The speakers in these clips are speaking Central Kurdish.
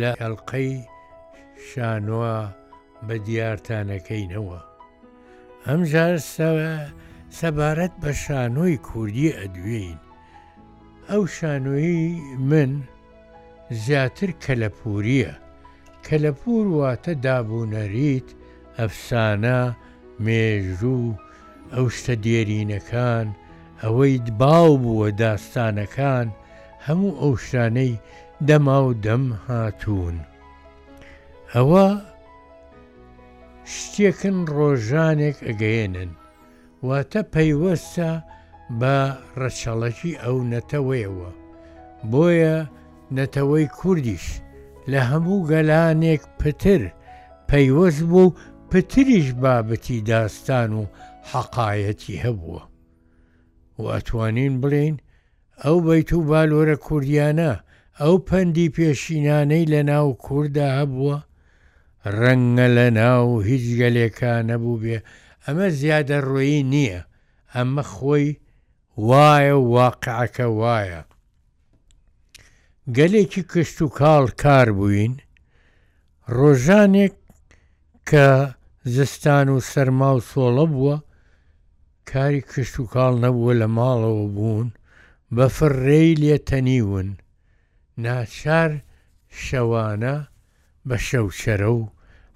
لە ئەلقەی شانۆا بە دیارتانەکەینەوە. ئەمجار سەبارەت بە شانۆی کوردی ئەدوێین. ئەو شانۆی من زیاتر کەلەپوریە. کەلەپور واتە دابوونەریت، ئەفسانە، مێژوو، ئەو شتە دێرینەکان، ئەوەی باو بووە داستانەکان، هەموو ئەو شتانەی دەماو دەم هاتوون ئەوە شتێکن ڕۆژانێک ئەگەیەنن واتە پەیوەستە بە ڕەچەڵەکی ئەو نەتەوەیەوە بۆیە نەتەوەی کوردیش لە هەموو گەلانێک پتر پەیوەست بوو و پتریش بابەتی داستان و حەقایەتی هەبووە و ئەتوانین بڵێین ئەو بەیت و بالۆرە کوردیانە، ئەو پەندی پێشینانەی لە ناو کورددا هەبووە، ڕەنگە لە ناو هیچ گەلێکا نەبووبێ، ئەمە زیادەڕۆیی نییە، ئەمە خۆی وایە و واقعەکە وایە. گەلێکی کشتوکاڵ کار بووین، ڕۆژانێک کە زستان و سەرما و سۆڵە بووە، کاری کشتوکاڵ نەبووە لە ماڵەوە بوون، بەفر ڕێی لێ تەنیون، ناچار شەوانە بە شەوچەرە و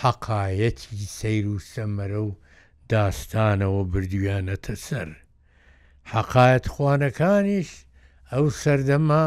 حەقایەتی سەیر و سەمەرە و داستانەوە بردویانەتە سەر. حەقایەتخوانەکانیش ئەو سەردەمە،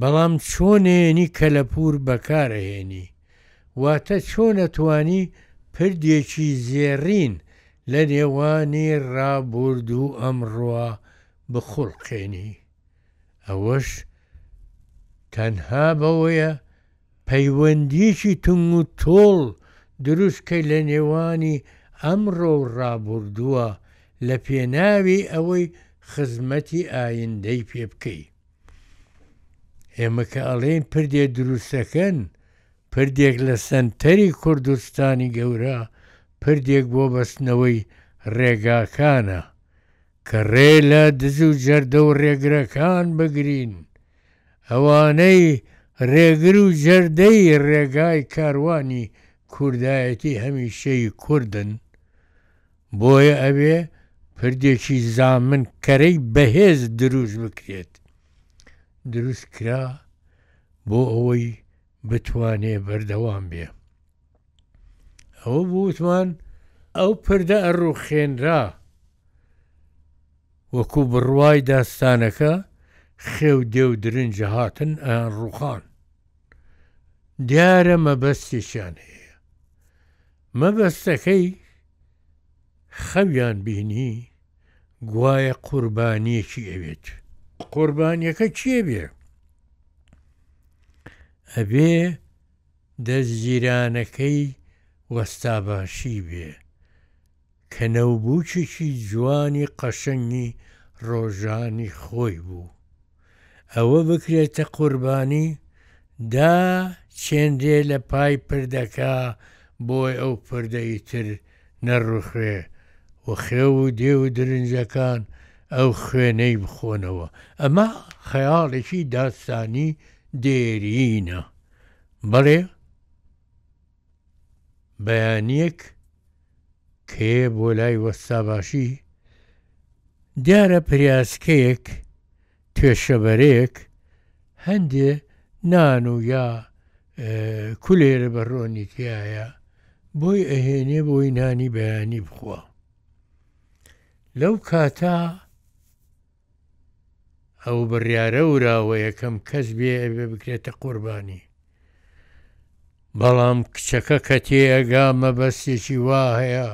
بەڵام چۆنێنی کەلەپور بەکار ئەهێنی واتە چۆن ئەتوانی پردێکی زێڕین لە نێوانی ڕابوردو ئەمڕۆا بخوڵقێنی ئەوەش تەنها بەوەیە پەیوەندییەکی تونگ و تۆڵ دروست کەی لە نێوانی ئەمڕۆ و ڕابوردووە لە پێناوی ئەوەی خزمەتی ئایندەی پێ بکەی. ئێمە کە ئەڵێین پردێ دروستەکەن، پردێک لە سەنتەری کوردستانی گەورە، پردێک بۆ بەستنەوەی ڕێگاکانە، کە ڕێ لە دز و جەردە و ڕێگرەکان بگرین، ئەوانەی رێگر و جەردەی رێگای کاروانی کوردایەتی هەمیشەیی کوردن، بۆیە ئەبێ پردێکی زامن کەرەی بەهێز دروست بکرێت. دروست کرا بۆ ئەوەی بتوانێ بەردەوام بێ. ئەوە بوو وتمان ئەو پردە ئەڕوخێنرا. وەکوو بڕوای داستانەکە خێو دێ و درنج هاتن ئەیان ڕووخان. دیارە مەبەستێکیان هەیە. مەبەستەکەی خەویان بینی گوایە قوربانییەکی ئەوێت. قوربانیەکە کێ بێ؟ ئەبێ دەزگیرانەکەی وەستاباشی بێ. کە نەوبووکێکی جوانی قەشەنگی ڕۆژانی خۆی بوو ئەوە بکرێتە قوربانی دا چێنرێ لە پای پردەکە بۆی ئەو پردە ئیتر نەڕوخێ و خێو و دێ و درنجەکان ئەو خوێنەی بخۆنەوە ئەمە خەیاڵێکی داستانی دێرینە بەڵێ بەیانیەک کەێ بۆ لای وەستا باشی دیارە پریاسکەیەک توێشەبەرەیەک هەندێ نان و یا کولێرە بە ڕۆنی تایە بۆی ئەهێنێ بۆی نانی بەیانی بخوا لەو کاتا ئەو بڕیارە وراوە یەکەم کەس بێ ئەبێ بکرێتە قوربانی بەڵام کچەکە کە تێئەگا مەبەستێکی وا هەیە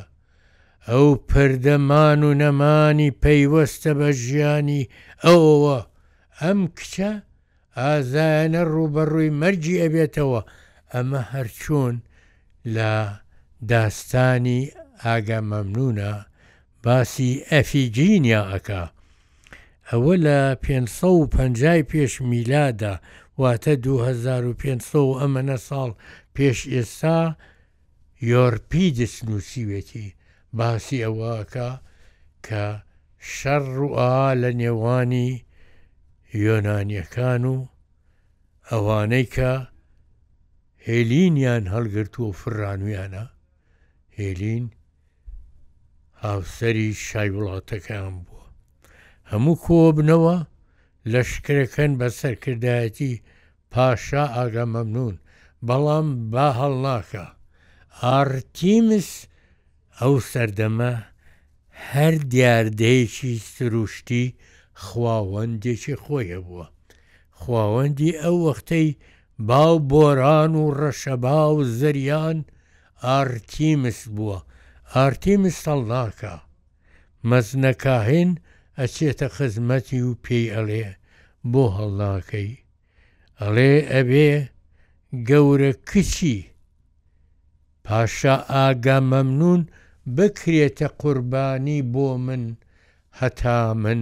ئەو پردەمان و نەمانی پەیوەستە بە ژیانی ئەوەوە ئەم کچە ئازایەنە ڕووبەڕووی مەرجی ئەبێتەوە ئەمە هەرچوون لە داستانی ئاگا مەمنونە باسی ئەفیگینیا ئەکا ئەوە لە پێنج سەد و پەنجا ی پێش میلادا واتە دوو هەزار و پێنج سەد و ئەمەنە ساڵ پێش ئێستا یۆرپیدس نوسیوێتی باسی ئەوە ئەکا کە شەڕ روئا لە نێوانی یۆنانیەکان و ئەوانەی کە هێلینیان هەڵگرتوە و فرانویانە. هێلین هاوسەری شای وڵاتەکەیان بووە هەموو کۆبنەوە لەشکرەکەن بە سەرکردایەتی پاشا ئاگا مەمنون بەڵام با هەڵناکە ئارتیمس ئەو سەردەمە هەر دیاردەیەکی سروشتی خواوەندێکی خۆی هەبووە خواوەندی ئەو وەختەی باو بۆران و ڕەشەبا و زریان ئارتیمس بووە ئارتیمس سەڵناکا مەزنە کاهن ئەچێتە خزمەتی و پێی ئەڵێ بۆ هەڵناکەی ئەڵێ ئەبێ گەورە کچی پاشا ئاگامەمنون بکرێتە قوربانی بۆ من هەتا من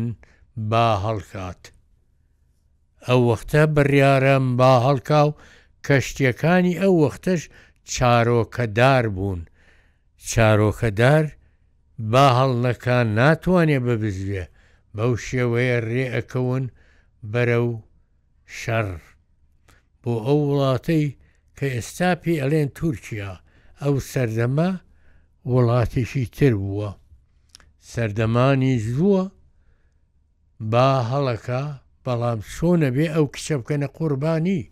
با هەڵکات. ئەو وەختە بڕیارە با هەڵکاو کەشتیەکانی ئەو وەختەش چارۆکە دار بوون چارۆکە دار با هەڵنەکا ناتوانێ ببزوێ بەو شێوەیە رێ ئەکەون بەرەو شەڕ بۆ ئەو وڵاتەی کە ئێستا پێی ئەلێن تورکیا ئەو سەردەمە وڵاتێکی تر بووە سەردەمانی زووە با هەڵەکا بەڵام چۆن ئەبێ ئەو کچە بکەنە قوربانی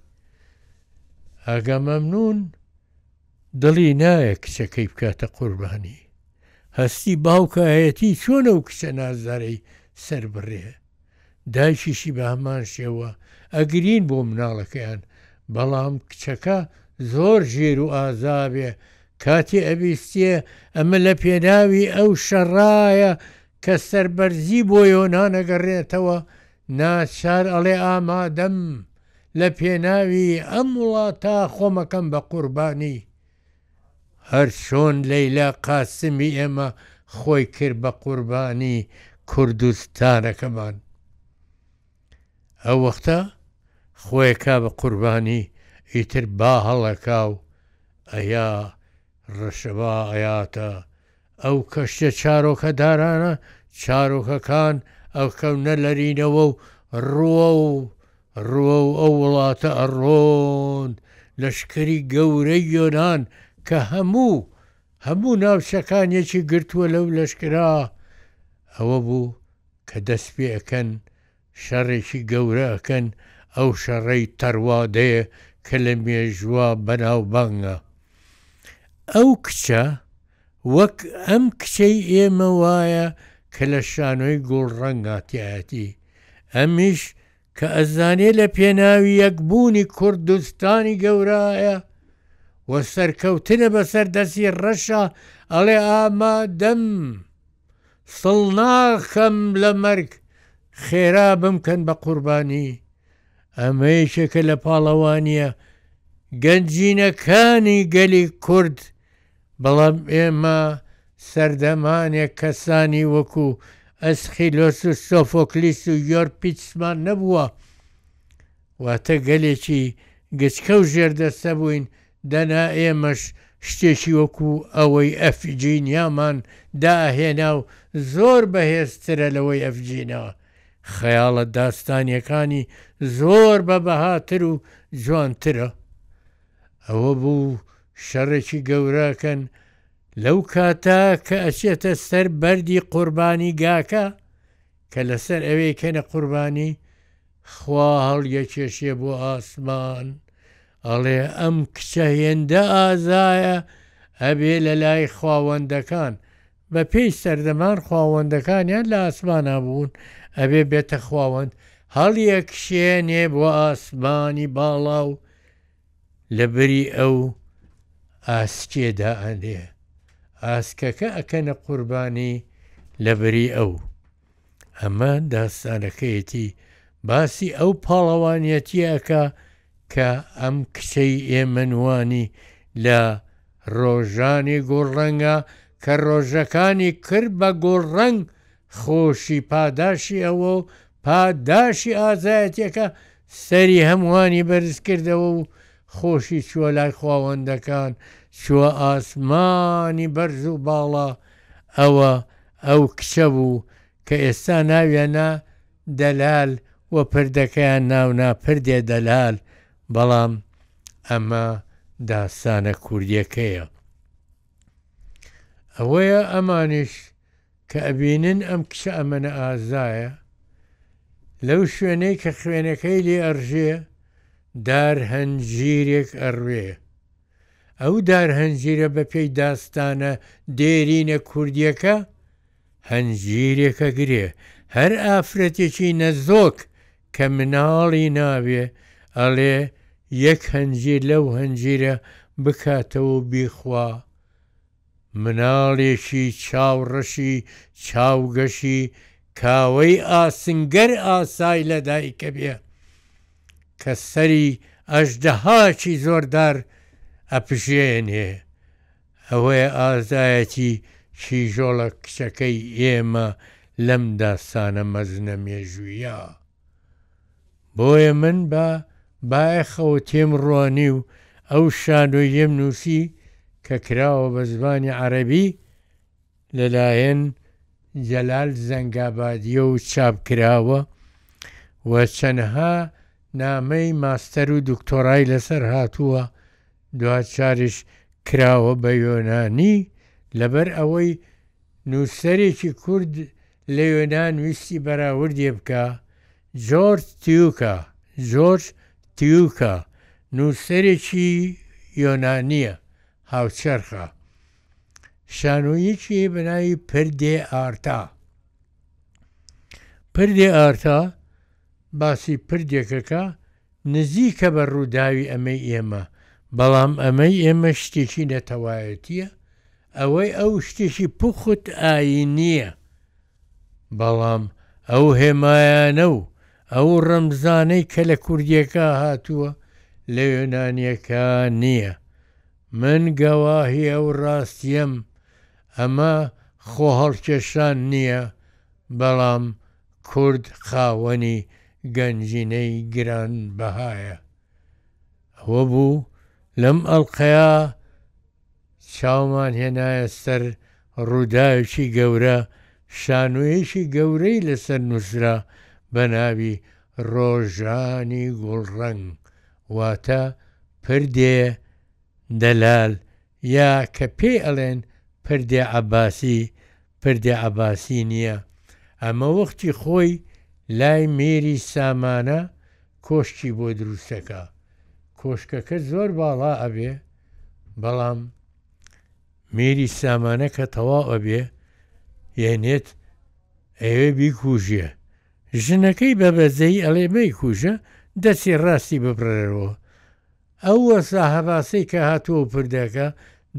ئەگە مەمنون دڵی نایە کچەکەی بکاتە قوربانی هەستی باوکایەتی چۆن ئەو کچە نازدارەی سەر بڕێ دایکیشی بە هەمان شێوە ئەگرین بۆ مناڵەکەیان بەڵام کچەکە زۆر ژێر و ئازابێ کاتی ئەبیستیە ئەمە لە پێناوی ئەو شەڕایە کە سەربەرزی بۆ یۆنان ئەگەڕێتەوە ناچار ئەڵێ ئامادەم لە پێناوی ئەم وڵاتە خۆمەکەم بە قوربانی هەر چۆن لەیلا قاسمی ئێمە خۆی کرد بە قوربانی کوردستانەکەمان ئەو وەختە خۆیەکە بە قوربانی ئیتر با هەڵەکاو ئەیا ڕەشەبا ئەیاتە ئەو کەشتیە چارۆکە دارانە چارۆکەکان ئەکەونە لەرینەوە و ڕووە و ڕووە و ئەو وڵاتە ئەڕۆن، لەشکری گەورەی یۆنان کە هەموو هەموو ناوچەکان یەکی گرتووە لەو لەشکرە ئەوە بوو کە دەست پێ ئەکەن شەڕێکی گەورە ئەکەن ئەو شەڕەی تەڕوادەیە کە لە مێژووا بەناوبانگە ئەو کچە وەک ئەم کچەی ئێمە وایە کە لە شانۆی گوڵڕەنگا تیایەتی ئەمیش کە ئەزانێ لە پێناوی یەک بوونی کوردستانی گەورایە و سەرکەوتنە بەسەر دەسی ڕەشا ئەڵێ ئامادەم. سڵناخەم لە مەرگ خێرا بمکەن بە قوربانی، ئەمە یەکێکە لە پاڵەوانیە گەنجینەکانی گەلی کورد، بەڵام ئێمە سەردەمانێک کەسانی وەکو ئەسخیلۆس و سۆفۆکلیس و یۆرپیتسمان نەبووە، واتە گەلێکی گچکە و ژێردەستە بووین، دەنا ئێمەش شتێکی وەکو ئەوەی ئەفجینیامان دائەهێنا و زۆر بەهێزترە لەوەی ئەفجینەوە. خەیاڵە داستانیەکانی زۆر بە بەهاتر و جوانترە. ئەوە بوو شەڕێکی گەورە ئەکەن، لەو کاتە کە ئەچێتە سەر بەردی قوربانی گاکە کە لەسەر ئەوێی کەنە قوربانی، خوا هەڵیەکێشێ بۆ ئاسمان، ئەڵێ ئەم کچە هێندە ئازایە ئەبێ لە لای خواوەندەکان، بە پێی سەردەمان خواوەندەکانیان لە ئاسمانا بوون، ئەبێ بێتە خواوەند، هەڵیەکشێنێ بۆ ئاسمانی باڵا و لە بری ئەو ئاسکێ دائەنێ، ئاسکەکە ئەکەنە قوربانی لە بری ئەو. ئەمە داستانەکەیەتی باسی ئەو پاڵەوانیەتیەکە کە ئەم کچەی ئێمەنوانی لە ڕۆژانی گۆڵڕەنگە کە ڕۆژەکانی کرد بە گۆڵڕەنگ خۆشی پاداشی ئەوە و پاداشی ئازایەتەکە سەری هەمووانی بەرز کردەوە و خۆشی چووە لای خواوەندەکان چووە ئاسمانی بەرز و باڵا ئەوە ئەو کچە بوو کە ئێستا ناویانە دەلال و پردەکەیان ناونا پردێ دەلال، بەڵام ئەمە داستانە کوردیەکەیە. ئەوەیە ئەمانیش کە ئەبینن ئەم کچە ئەمەنە ئازایە لەو شوێنەی کە خوێنەکەی لێ ئەڕژێ دار هەنجیرێک ئەڕوێ. ئەو دار هەنجیرە بە پێی داستانە دێرینە کوردیەکە هەنجیرێکە گرێ هەر ئافرەتێکی نەزۆک کە مناڵی ناوێ ئەڵێ یەک هەنجیر لەو هەنجیرە بکاتەوە و بیخوا مناڵێکی چاو ڕەشی چاو گەشی کاوەی ئاسنگەر ئاسای لە دایکە بێ کە سەری ئەژدەهاکی زۆردار ئەپژێنێ ئەوەیە ئازایەتی کیژۆڵە کچەکەی ئێمە لەم داستانە مەزنە مێژوویە. بۆیە من بە بایەخەوە تێم ڕوانی و ئەو شانۆییەم نووسی کە کراوە بە زمانی عەرەبی لە لایەن جەلال زەنگابادییەوە چاپ کراوە و چەندها نامەی ماستەر و دکتۆرای لەسەر هاتووە، دواجاریش کراوە بە یۆنانی لەبەر ئەوەی نووسەرێکی کورد لە یۆنان ویستی بەراوردێ بکا جۆرج تیوکا George Tiukha نووسەرێکی یۆنانییە هاوچەرخە شانۆییەکی هەیە بە ناوی پردێ ئارتا پردێ ئارتا باسی پردێکەکە نزیکە بە ڕووداوی ئەمەی ئێمە، بەڵام ئەمەی ئێمە شتێکی نەتەوایەتییە، ئەوەی ئەو شتێکی پوخت ئایینییە، بەڵام ئەو هێمایانە و ئەو ڕەمزانەی کە لە کوردییەکە هاتووە لە یۆنانییەکە نییە. من گەواهی ئەو ڕاستییەم، ئەمە خۆهەڵکێشان نییە، بەڵام کورد خاوەنی گەنجینەی گران بەهایە. ئەوە بوو لەم ئەڵقەیا چاومان هێنایە سەر ڕووداوێکی گەورە شانۆیەکی گەورەی لەسەر نووسرا بە ناوی ڕۆژانی گوڵڕەنگ واتە پردێ دەلال یا کە پێی ئەڵێن پردێ عەباسی پردێ عەباسی نیە ئەمە وەختی خۆی لای میری سامانە کۆشکی بۆ دروستەکا کۆشکەکە زۆر باڵا ئەبێ بەڵام میری سامانە کە تەواو ئەبێ یەنێت ئەوێ بیکوژێ ژنەکەی بە بەزەی ئەڵێ مەی کوژە دەسی ڕاستی ببڕەرەوە ئەو وەسا هەباسەی کە هاتووە پردەکە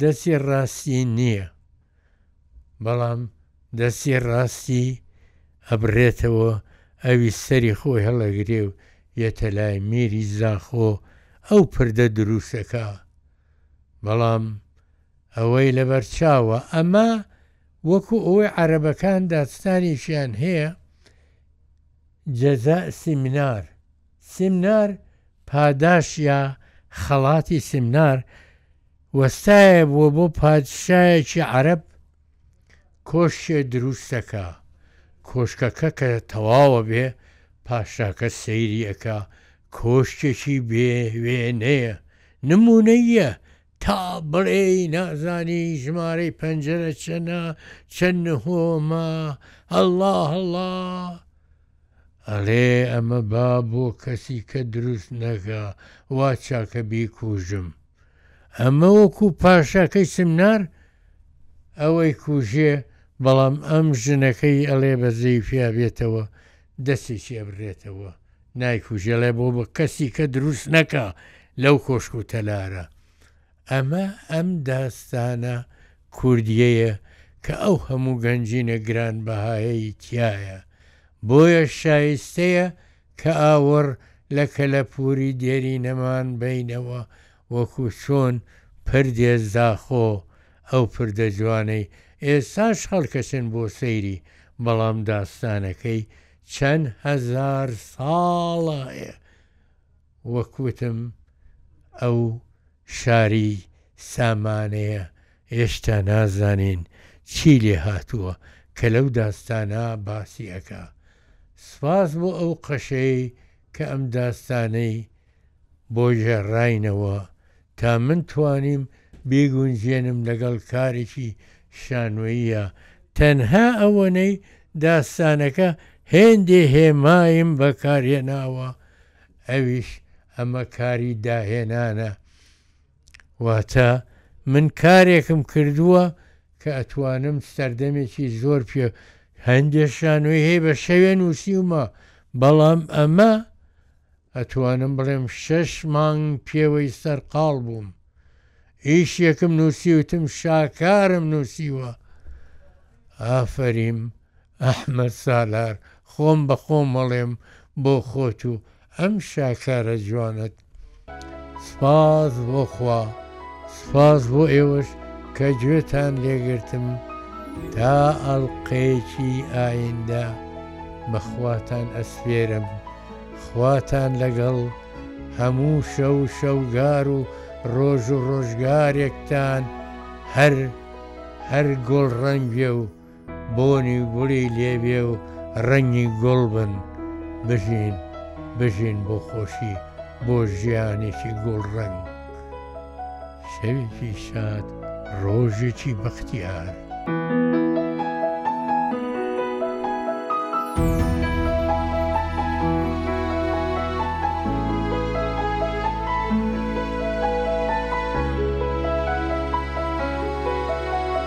دەسی ڕاستی نییە بەڵام دەستی ڕاستی ئەبڕێتەوە ئەویش سەری خۆی هەڵەگرێ و یەتە لای میری زاخۆ ئەو پردە دروستەکا بەڵام ئەوەی لەبەر چاوە ئەمە وەکو ئەوەی عەرەبەکان داستانێکیان هەیە جزاء سیمنار سیمنار پاداش یا خەڵاتی سیمنار وەستایە بووە بۆ پادشایەکی عەرەب کۆشکێ دروستەکا کۆشکەکە کە تەواوە بێ پاشاکە سەیری ئەکا کۆشکێکی بێ وێنەیە نمونەییە تا بڵێی نازانی ژمارەی پەنجەرە چەنە چەن نهۆمە ئەڵا هەڵا. ئەڵێ ئەمە با بۆ کەسی کە دروست نەکا وا چاکە بیکوژم ئەمە وەکو پاشاکەی سمنار ئەوەی کوژێ بەڵام ئەم ژنەکەی ئەڵێ بە زەیفیا بێتەوە دەسێکی ئەبرێتەوە نایکوژێ ئەڵێ بۆ بە کەسی کە دروست نەکا لەو کۆشک و تەلارە ئەمە ئەم داستانە کوردیەیە کە ئەو هەموو گەنجینە گران بەهایەی تیایە بۆیە شایستەیە کە ئاوڕ لە کەلەپوری دێرینەمان بەینەوە وەکو چۆن پردێس زاخۆ ئەو پردە جوانەی ئێستاش هەڵکەچن بۆ سەیری بەڵام داستانەکەی چەند هەزار ساڵە وەک وتم ئەو شاری سامانەیە هێشتا نازانین چی لێ هاتووە کە لەو داستانە باسی ئەکا. سپاس بۆ ئەو قەشەی کە ئەم داستانەی بۆ گێڕاینەوە تا من توانیم بیگونجێنم لەگەڵ کارێکی شانۆییە تەنها ئەوەنەی داستانەکە هێندێ هێمایم بەکارهێناوە ئەویش ئەمە کاری داهێنانە واتە من کارێکم کردووە کە ئەتوانم سەردەمێکی زۆر پێ هەندێ شانۆی هەیە بە شەوێ نووسیومە بەڵام ئەمە ئەتوانم بڵێم شەش مانگ پێوەی سەرقاڵ بووم ئیشێکم نووسیوتم شاکارم نووسیوە ئافەریم ئەحمەد سالار خۆم بە خۆم ئەڵێم بۆ خۆت و ئەم شاکارە جوانەت سپاس بۆ خوا سپاس بۆ ئێوەش کە گوێتان لێگرتم تا ئەڵقەیەکی ئایندە بە خواتان ئەسپێرم خواتان لەگەڵ هەموو شەو و شەوگار و ڕۆژ و ڕۆژگارێکتان هەر هەر گۆڵ ڕەنگێ و بۆنی گوڵی لێ بێ و ڕەنگی گوڵ بن بژین بژین بۆ خۆشی بۆ ژیانێکی گوڵ ڕەنگ شەوێکی شاد ڕۆژێکی بەختیار.